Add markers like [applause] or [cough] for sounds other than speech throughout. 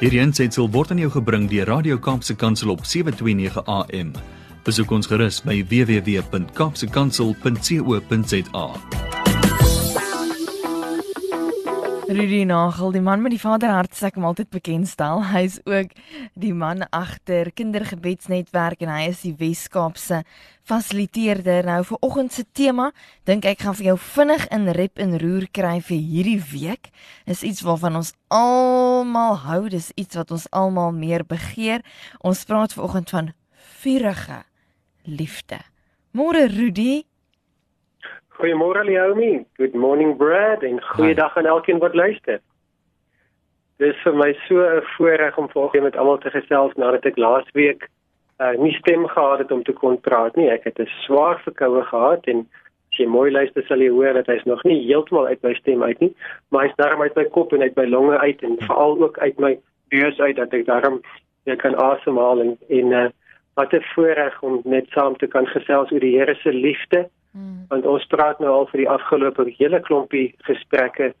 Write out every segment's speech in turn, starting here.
Hierdie aanseit word aan jou gebring deur Radio Kaapse Kansel op 7:29 AM. Besoek ons gerus by www.kapsekansel.co.za. Rudy Nagel, die man met die vaderhart, sê ek hom altyd bekend stel. [laughs] Hy is ook die man agter Kindergebedsnetwerk en hy is die Wes-Kaapse fasiliteerder. Nou vir oggend se tema, dink ek gaan vir jou vinnig in rep en roer kry vir hierdie week. Is iets waarvan ons almal hou, dis iets wat ons almal meer begeer. Ons praat ver oggend van vurige liefde. Môre Rudy, Goeiemôre Leomi. Good morning Brad en goeiedag aan elkeen wat luister. Dis vir my so 'n voorreg om vanoggend met almal te gesels nadat ek laasweek uh, nie stem gehad het om te kon praat nie. Ek het 'n swaar verkoue gehad en as jy mooi luister sal jy hoor dat hy's nog nie heeltemal uit my stem uit nie, maar hy's darm uit my kop en uit my longe uit en veral ook uit my neus uit dat ek darm weer kan asemhaal en en uh, wat 'n voorreg om net saam te kan gesels oor die Here se liefde Hmm. Want ons praat nou al vir die afgelope hele klompie gesprekke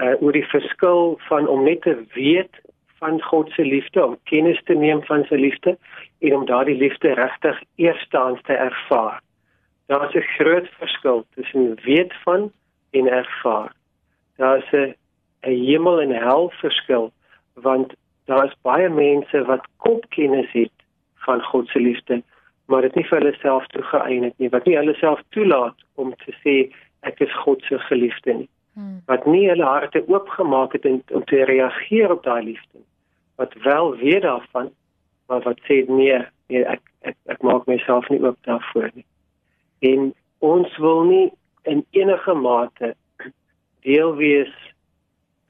uh oor die verskil van om net te weet van God se liefde, om kennis te neem van sy liefde en om daardie liefde regtig eerstehands te ervaar. Daar is 'n groot verskil tussen weet van en ervaar. Daar is 'n 'n hemel en hel verskil want daar is baie mense wat kopkennis het van God se liefde maar dit nie vir hulle self toegeëien het nie. Wat nie hulle self toelaat om te sê ek is God se geliefde nie. Hmm. wat nie hulle harte oopgemaak het en, om te reageer op daai liefde wat wel weet daarvan maar wat sê nee, nee ek, ek ek maak myself nie oop daarvoor nie. En ons wil nie in enige mate deel wees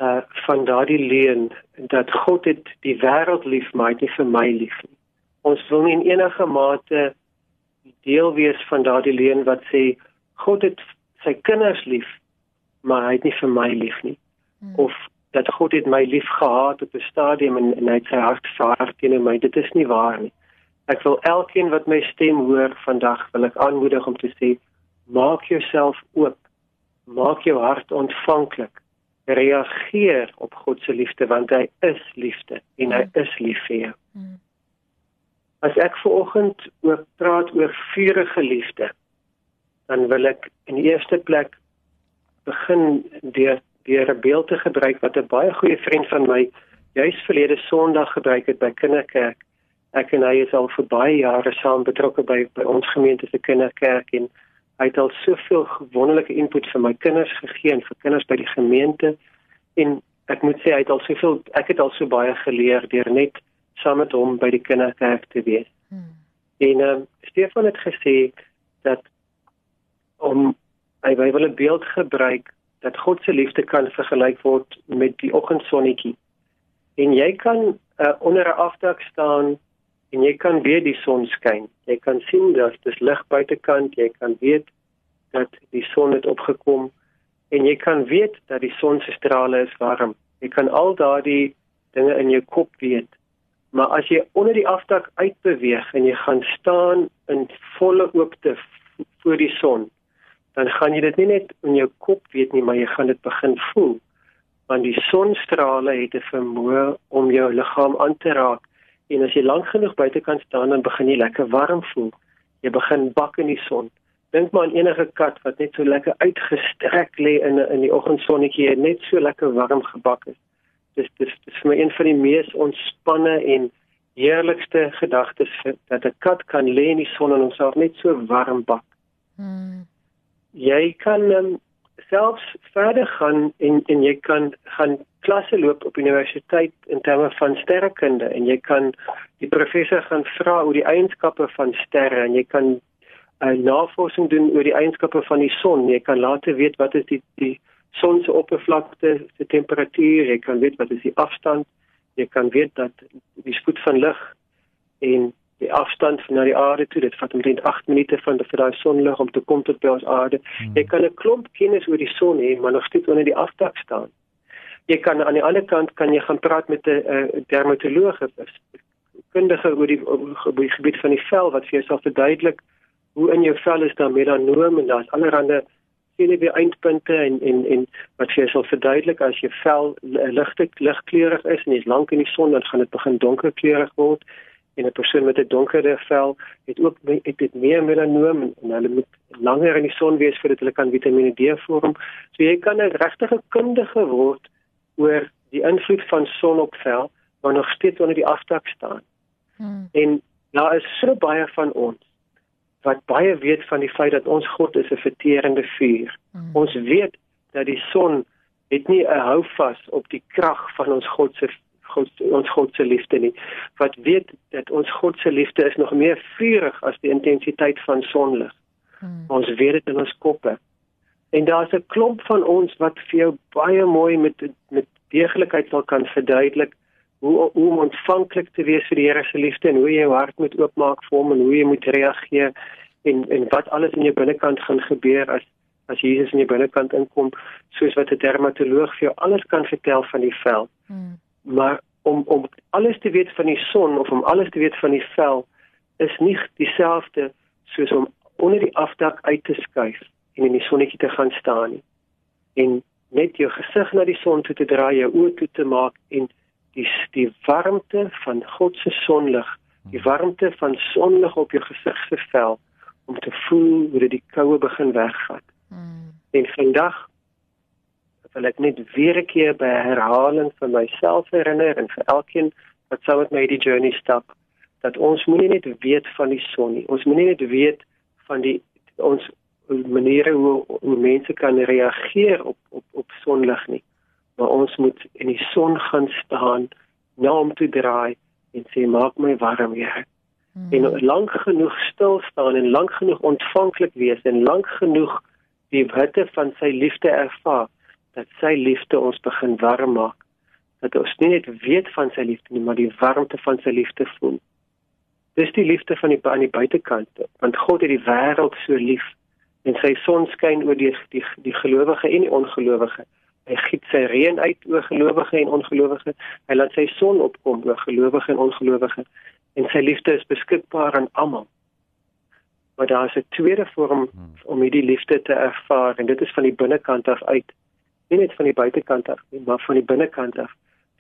uh van daardie leuen dat God het die wêreld lief maar hy het nie vir my lief nie ons wil nie in enige mate deel wees van daardie leuen wat sê God het sy kinders lief, maar hy het nie vir my lief nie. Hmm. Of dat God het my lief gehad op 'n stadium en, en hy het sy hart vaar teenoor my. Dit is nie waar nie. Ek wil elkeen wat my stem hoor vandag wil ek aanmoedig om te sê maak jouself oop. Maak jou hart ontvanklik. Reageer op God se liefde want hy is liefde en hy hmm. is lief vir jou. Hmm. As ek ver oggend oor praat oor vurige liefde, dan wil ek in die eerste plek begin deur deur 'n beeld te gebruik wat 'n baie goeie vriend van my juis verlede Sondag gebruik het by Kinderkerk. Ek en hy is al vir baie jare saam betrokke by by ons gemeente se Kinderkerk en hy het al soveel wonderlike input vir my kinders gegee en vir kinders by die gemeente en ek moet sê hy het al soveel ek het al so baie geleer deur net saam met hom by die kinderkerk te wees. Hmm. En ehm um, Stefan het gesê dat om hy hy wil 'n beeld gebruik dat God se liefde kan vergelyk word met die oggendsonnetjie. En jy kan uh, onder 'n afdak staan en jy kan weer die son skyn. Jy kan sien dat dit lig buitekant, jy kan weet dat die son het opgekom en jy kan weet dat die son se strale is warm. Jy kan al daardie dinge in jou kop weet. Maar as jy onder die afdak uitbeweeg en jy gaan staan in volle oopte voor die son, dan gaan jy dit nie net in jou kop weet nie, maar jy gaan dit begin voel. Want die sonstrale het 'n vermoë om jou liggaam aan te raak en as jy lank genoeg buite kan staan dan begin jy lekker warm voel. Jy begin bak in die son. Dink maar aan enige kat wat net so lekker uitgestrek lê in in die oggendsonnetjie en net so lekker warm gebak is dis dis dis vir my een van die mees ontspanne en heerlikste gedagtes dat 'n kat kan lê in die son en homself net so warm bak. Hmm. Jy kan um, selfs verder gaan en en jy kan gaan klasse loop op universiteit in terme van sterrekunde en jy kan die professor gaan vra oor die eienskappe van sterre en jy kan 'n uh, navorsing doen oor die eienskappe van die son. Jy kan later weet wat is die die son se oppervlakte, se temperatuur, jy kan weet wat is die afstand, jy kan weet dat die spoed van lig en die afstand na die aarde toe, dit vat omtrent 8 minute van vir daai sonlig om te kom tot by ons aarde. Hmm. Jy kan 'n klomp kennis oor die son hê, maar nog steeds onder die afdak staan. Jy kan aan die ander kant kan jy gaan praat met 'n dermatoloog, 'n kundige oor die, oor die gebied van die vel wat vir jou sal verduidelik hoe in jou vel is daar melanoom en daar's allerlei CW eindpunte en en en wat jy sal verduidelik as jou vel ligte ligkleurig is en jy's lank in die son dan gaan dit begin donkerkleurig word en 'n persoon met 'n donkerder vel het ook het dit meer melanoom en, en hulle moet langer in die son wees voordat hulle kan Vitamiene D vorm. So jy kan 'n regtige kundige word oor die invloed van son op vel maar nog steeds onder die aftak staan. Hmm. En daar is so baie van ons wat baie weet van die feit dat ons God is 'n verterende vuur. Hmm. Ons weet dat die son het nie 'n houvas op die krag van ons God se God ons God se liefde nie. Wat weet dat ons God se liefde is nog meer vurig as die intensiteit van sonlig. Hmm. Ons weet dit in ons koppe. En daar's 'n klomp van ons wat vir jou baie mooi met met deeglikheid sal kan verduidelik hoe hoe om ontvanklik te wees vir die Here se liefde en hoe jy jou hart moet oopmaak vir hom en hoe jy moet reageer en en wat alles in jou binnekant gaan gebeur as as Jesus in jou binnekant inkom soos wat 'n dermatoloog vir jou alles kan vertel van die vel. Hmm maar om om alles te weet van die son of om alles te weet van die vel is nie dieselfde soos om onder die afdak uit te skuif en in die sonnetjie te gaan staan nie. En net jou gesig na die son toe te draai, jou oë toe te maak en die die warmte van God se sonlig, die warmte van sonlig op jou gesig se vel om te voel hoe dit die koue begin wegvat. Mm. En vandag wil ek net weer 'n keer by herhaling vir myself herinner en vir elkeen wat sou met my die journey stap dat ons moenie net weet van die son nie. Ons moenie net weet van die ons maniere hoe hoe mense kan reageer op op op sonlig nie. Maar ons moet in die son gaan staan, na om te draai en sê maak my warm, Here. Hmm. En lank genoeg stil staan en lank genoeg ontvanklik wees en lank genoeg die hitte van sy liefde ervaar dat sy liefde ons begin warm maak. Dat ons nie net weet van sy liefde nie, maar die warmte van sy liefde voel. Dis die liefde van die aan die buitekant, want God het die wêreld so lief en sy son skyn oor die die die gelowige en die ongelowige. Hy giet sy reën uit oor gelowige en ongelowige. Hy laat sy son opkom oor gelowige en ongelowige en sy liefde is beskikbaar aan almal. Maar daar is 'n tweede vorm hmm. om hierdie liefde te ervaar en dit is van die binnekant af uit nie net van die buitekant af nie, maar van die binnekant af.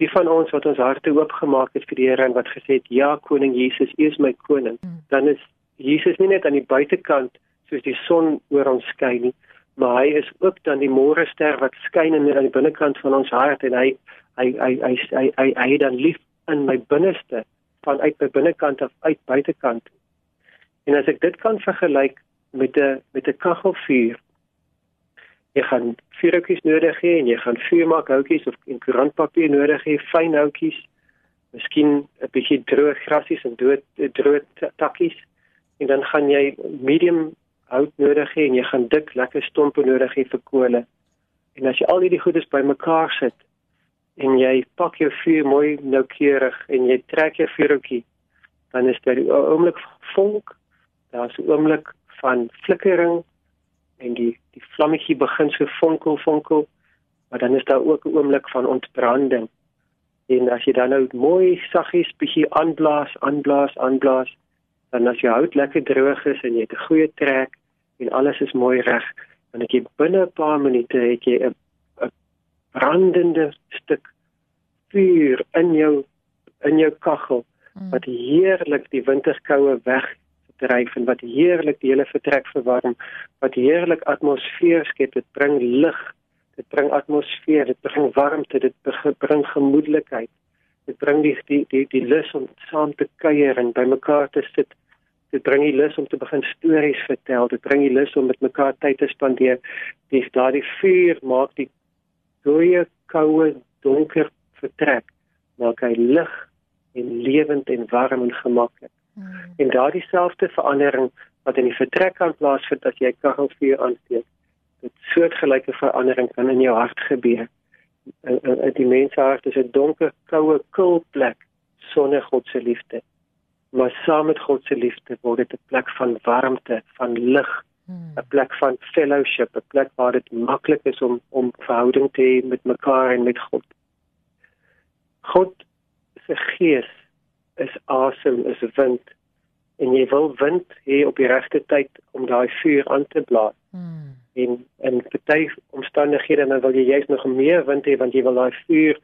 Wie van ons wat ons harte oopgemaak het vir die Here en wat gesê het ja koning Jesus, U is my koning, hmm. dan is Jesus nie net aan die buitekant soos die son oor ons skyn nie, maar hy is ook dan die môre ster wat skyn in aan die binnekant van ons hart en hy hy hy hy hy hy, hy dan lief in my binneste van uit my binnekant af uit buitekant. En as ek dit kan vergelyk met 'n met 'n kaggelvuur jy gaan vuurhoutjies nodig hê en jy gaan vuurmakhoutjies of koerantpapier nodig hê, fyn houtjies, miskien 'n bietjie droë grasies en dood droë takkies en dan gaan jy medium hout nodig hê en jy gaan dik lekker stompe nodig hê vir kole. En as jy al hierdie goedes bymekaar sit en jy pak jou vuur mooi noukeurig en jy trek jou vuurhoutjie, dan is dit 'n oomblik vonk, daar's 'n oomblik van flikkering en die die vlammetjie begin so vonkel vonkel maar dan is daar ook 'n oomblik van ontbranding en as jy dan nou mooi saggies bietjie aanblaas aanblaas aanblaas dan as jy hout lekker droog is en jy het 'n goeie trek en alles is mooi reg dan ek jy binne 'n paar minute het jy 'n brandende stuk vuur in jou in jou kaggel mm. wat heerlik die winterkoue weg dryf en wat heerlik die hele vertrek verwarm, wat heerlik atmosfeer skep, dit bring lig, dit bring atmosfeer, dit bring warmte, dit bring gemoedelikheid. Dit bring die die die, die lus om saam te kuier en bymekaar te sit. Dit bring die lus om te begin stories vertel, dit bring die lus om met mekaar tyd te spandeer. Dis daardie vuur maak die dooie, koue, donker vertrek maak hy lig en lewend en warm en gemaklik. Hmm. En daardie selfde verandering wat in die vertrek kan plaasvind as jy kaggelvuur aansteek, dit soortgelyke verandering kan in jou hart gebeur. Die mens hart is 'n donker, koue, kil plek sonder God se liefde. Maar saam met God se liefde word dit 'n plek van warmte, van lig, hmm. 'n plek van fellowship, 'n plek waar dit maklik is om om verhouding te hê met mekaar en met God. God se gees is asem, is wind en jy wil wind hê op die regte tyd om daai vuur aan te blaas. Hmm. en in party omstandighede dan wil jy juist nog meer wind hê want jy wil daai vuur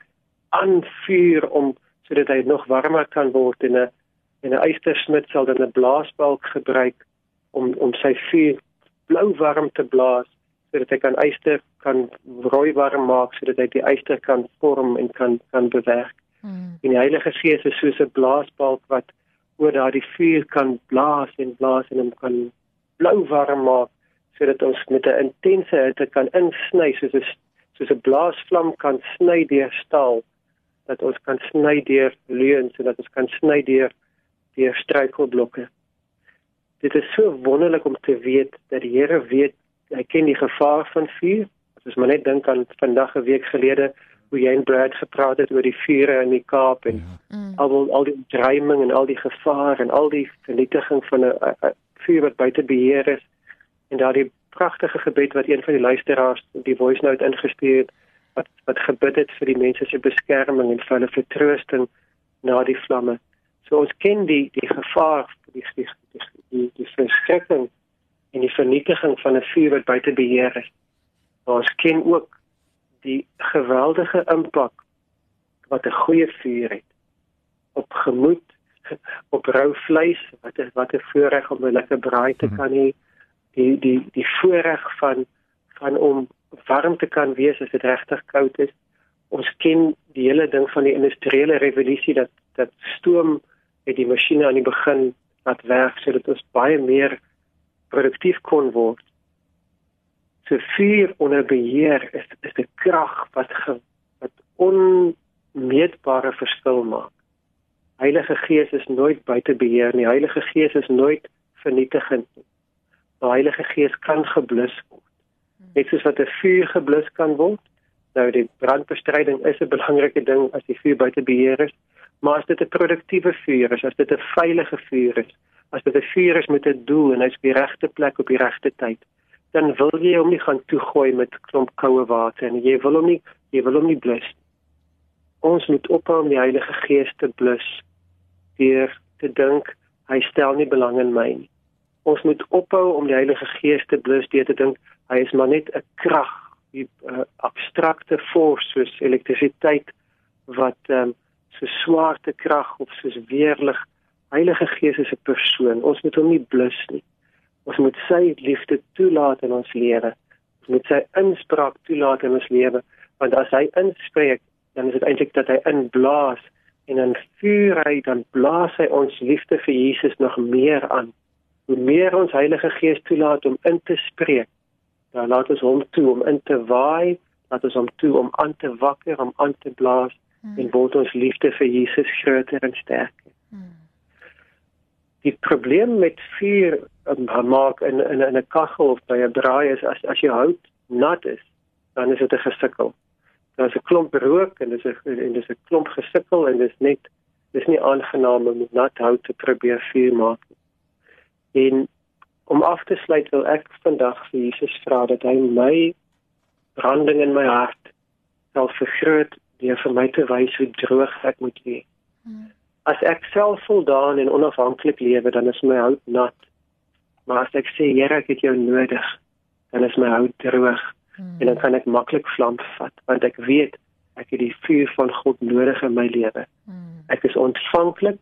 aanvuur om sodat hy nog warmer kan word en 'n en 'n ystersmid sal dan 'n blaasbalk gebruik om om sy vuur blou warm te blaas sodat hy kan yster kan rooi warm maak sodat hy die yster kan vorm en kan kan bewerk. Hmm. En die Heilige Gees is soos 'n blaasbalk wat oor daardie vuur kan blaas en blaas en hom kan blou warm maak sodat ons met 'n intense hitte kan insny soos 'n soos 'n blaasvlam kan sny deur staal dat ons kan sny deur leuns sodat ons kan sny deur deur struikelblokke. Dit is so wonderlik om te weet dat die Here weet hy ken die gevaar van vuur. As ons maar net dink aan vandag 'n week gelede hoe jy en Brad gepraat het oor die vure in die Kaap en ja. Mm. al al die dreiging en al die gevaar en al die vernietiging van 'n vuur wat buite beheer is en daardie pragtige gebed wat een van die luisteraars die voice note ingestuur het wat wat gebid het vir die mense se beskerming en vir hulle vertroosting na die vlamme. So ons ken die die gevaar die die die die, die verskrikking en die vernietiging van 'n vuur wat buite beheer is. Maar ons ken ook die geweldige impak wat 'n goeie vuur het op gemoed, op rou vleis, wat is wat 'n voorreg om 'n lekker braai te mhm. kan hê, die die die voorreg van van om warm te kan wees as dit regtig koud is. Ons ken die hele ding van die industriële revolusie dat dat stoom het die masjiene aan die begin laat werk sodat ons baie meer produktief kon word se vuur onder beheer is is 'n krag wat ge, wat onmeetbare verskil maak. Heilige Gees is nooit buite beheer nie. Heilige Gees is nooit vernietigend nie. Die Heilige Gees kan geblus word. Net soos wat 'n vuur geblus kan word. Nou die brandbestryding is 'n belangrike ding as die vuur buite beheer is, maar as dit 'n produktiewe vuur is, as dit 'n veilige vuur is, as dit 'n vuur is met 'n doel en hy's op die regte plek op die regte tyd, dan wil jy hom nie gaan toegooi met klomp koue water en jy wil hom nie jy wil hom nie blus. Ons moet ophou om die Heilige Gees te blus deur te dink hy stel nie belang in my nie. Ons moet ophou om die Heilige Gees te blus deur te dink hy is maar net 'n krag, 'n uh, abstrakte force soos elektrisiteit wat um, so swaarte krag of soos weerlig. Heilige Gees is 'n persoon. Ons moet hom nie blus nie. Ons moet sy liefde toelaat in ons lewe. Ons moet sy inspraak toelaat in ons lewe, want as hy inspreek, dan is dit eintlik dat hy inblaas en in vuur hy dan blaas hy ons liefde vir Jesus nog meer aan. Hoe meer ons Heilige Gees toelaat om in te spreek, dan laat ons hom toe om in te waai, laat ons hom toe om aan te wakker, om aan te blaas hmm. en word ons liefde vir Jesus groter en sterker. Hmm. Die probleem met vuur um, maak in in in 'n kaggel of by 'n braai is as as jy hout nat is, dan is dit 'n gesukkel. Daar's 'n klomp rook en dis 'n en dis 'n klomp gesukkel en dis net dis nie aangenaam om nat hout te probeer vuur maak nie. En om af te sluit wil ek vandag vir Jesus vra dat hy my branding in my hart sal vergroot deur vir my te wys hoe droog ek moet wees. Hmm. As ek selfvoldaan en onafhanklik lewe, dan is my hout nat Maar as ek sê Here, ek het jou nodig, dan is my hout droog hmm. en dan kan ek maklik vlam vat want ek weet ek het die vuur van God nodig in my lewe. Hmm. Ek is ontvanklik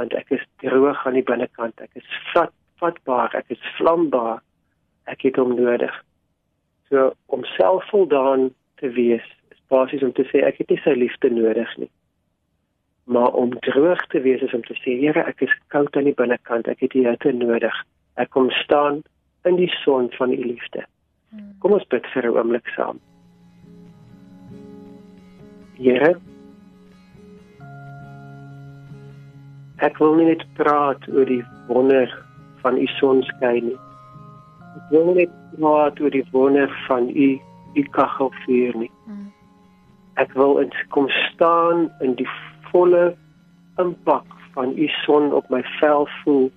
want ek is droog aan die binnekant. Ek is vat, vatbaar, ek is vlambaar. Ek het hom nodig. So om selfvoldaan te wees, basies om te sê ek het nie sy liefde nodig nie. Maar om droog te wees is om te sê Here, ek is koud aan die binnekant. Ek het U hitte nodig. Ek kom staan in die son van u liefde. Hmm. Kom ons bid vir 'n oomblik saam. Here, ek wil nie net praat oor die wonder van u sonskyn nie. Ek wil net praat oor die wonder van u u kaggelvuur nie. Hmm. Ek wil in kom staan in die volle impak van u son op my vel voel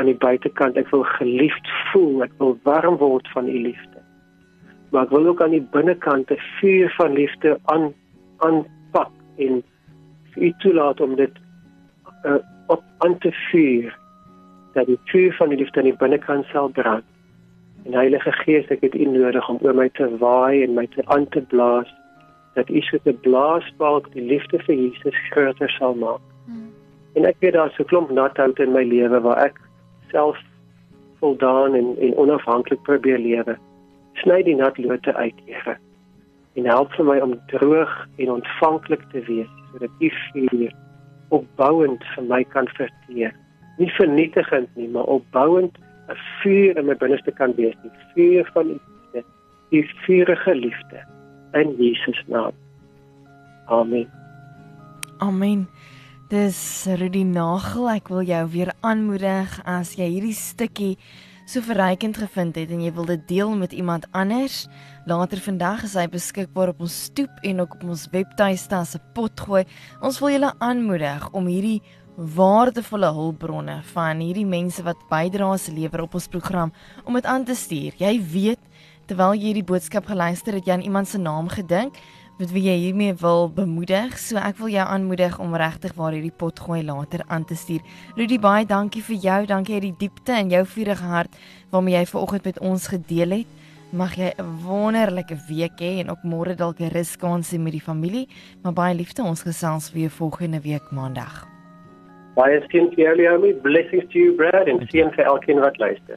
aan die buitekant. Ek wil geliefd voel. Ek wil warm word van u liefde. Maar ek wil ook aan die binnekant 'n vuur van liefde aan aanpak en vir u toelaat om dit uh, op aan te vuur. Dat die vuur van die liefde aan die binnekant sal brand. En Heilige Gees, ek het U nodig om oor my te waai en my te aan te blaas dat U so 'n blaasbalk die liefde vir Jesus groter sal maak. Hmm. En ek weet daar's so 'n klomp nathout in my lewe waar ek self voldaan en en onafhanklik probeer lewe. Sny die natlote uit, Here. En help vir my om droog en ontvanklik te wees sodat U vuur opbouend vir my kan verteer. Nie vernietigend nie, maar opbouend 'n vuur in my binneste kan wees, die vuur van U liefde, die vuurige liefde in Jesus naam. Amen. Amen. Dis Rudy Nagel, ek wil jou weer aanmoedig as jy hierdie stukkie so verrykend gevind het en jy wil dit deel met iemand anders. Later vandag is hy beskikbaar op ons stoep en ook op ons webtuiste as 'n pot gooi. Ons wil julle aanmoedig om hierdie waardevolle hulpbronne van hierdie mense wat bydraes lewer op ons program om dit aan te stuur. Jy weet terwyl jy hierdie boodskap geluister het, jy aan iemand se naam gedink met wie jy hiermee wil bemoedig. So ek wil jou aanmoedig om regtig waar hierdie pot gooi later aan te stuur. Rudy baie dankie vir jou. Dankie uit die diepte in jou vurige hart waarmee jy vanoggend met ons gedeel het. Mag jy 'n wonderlike week hê en ook môre dalk 'n ruskans hê met die familie. Maar baie liefde, ons gesels weer volgende week maandag. Baie seën vir julle, Naomi. Blessings to you, Brad, en seën vir elkeen wat luister.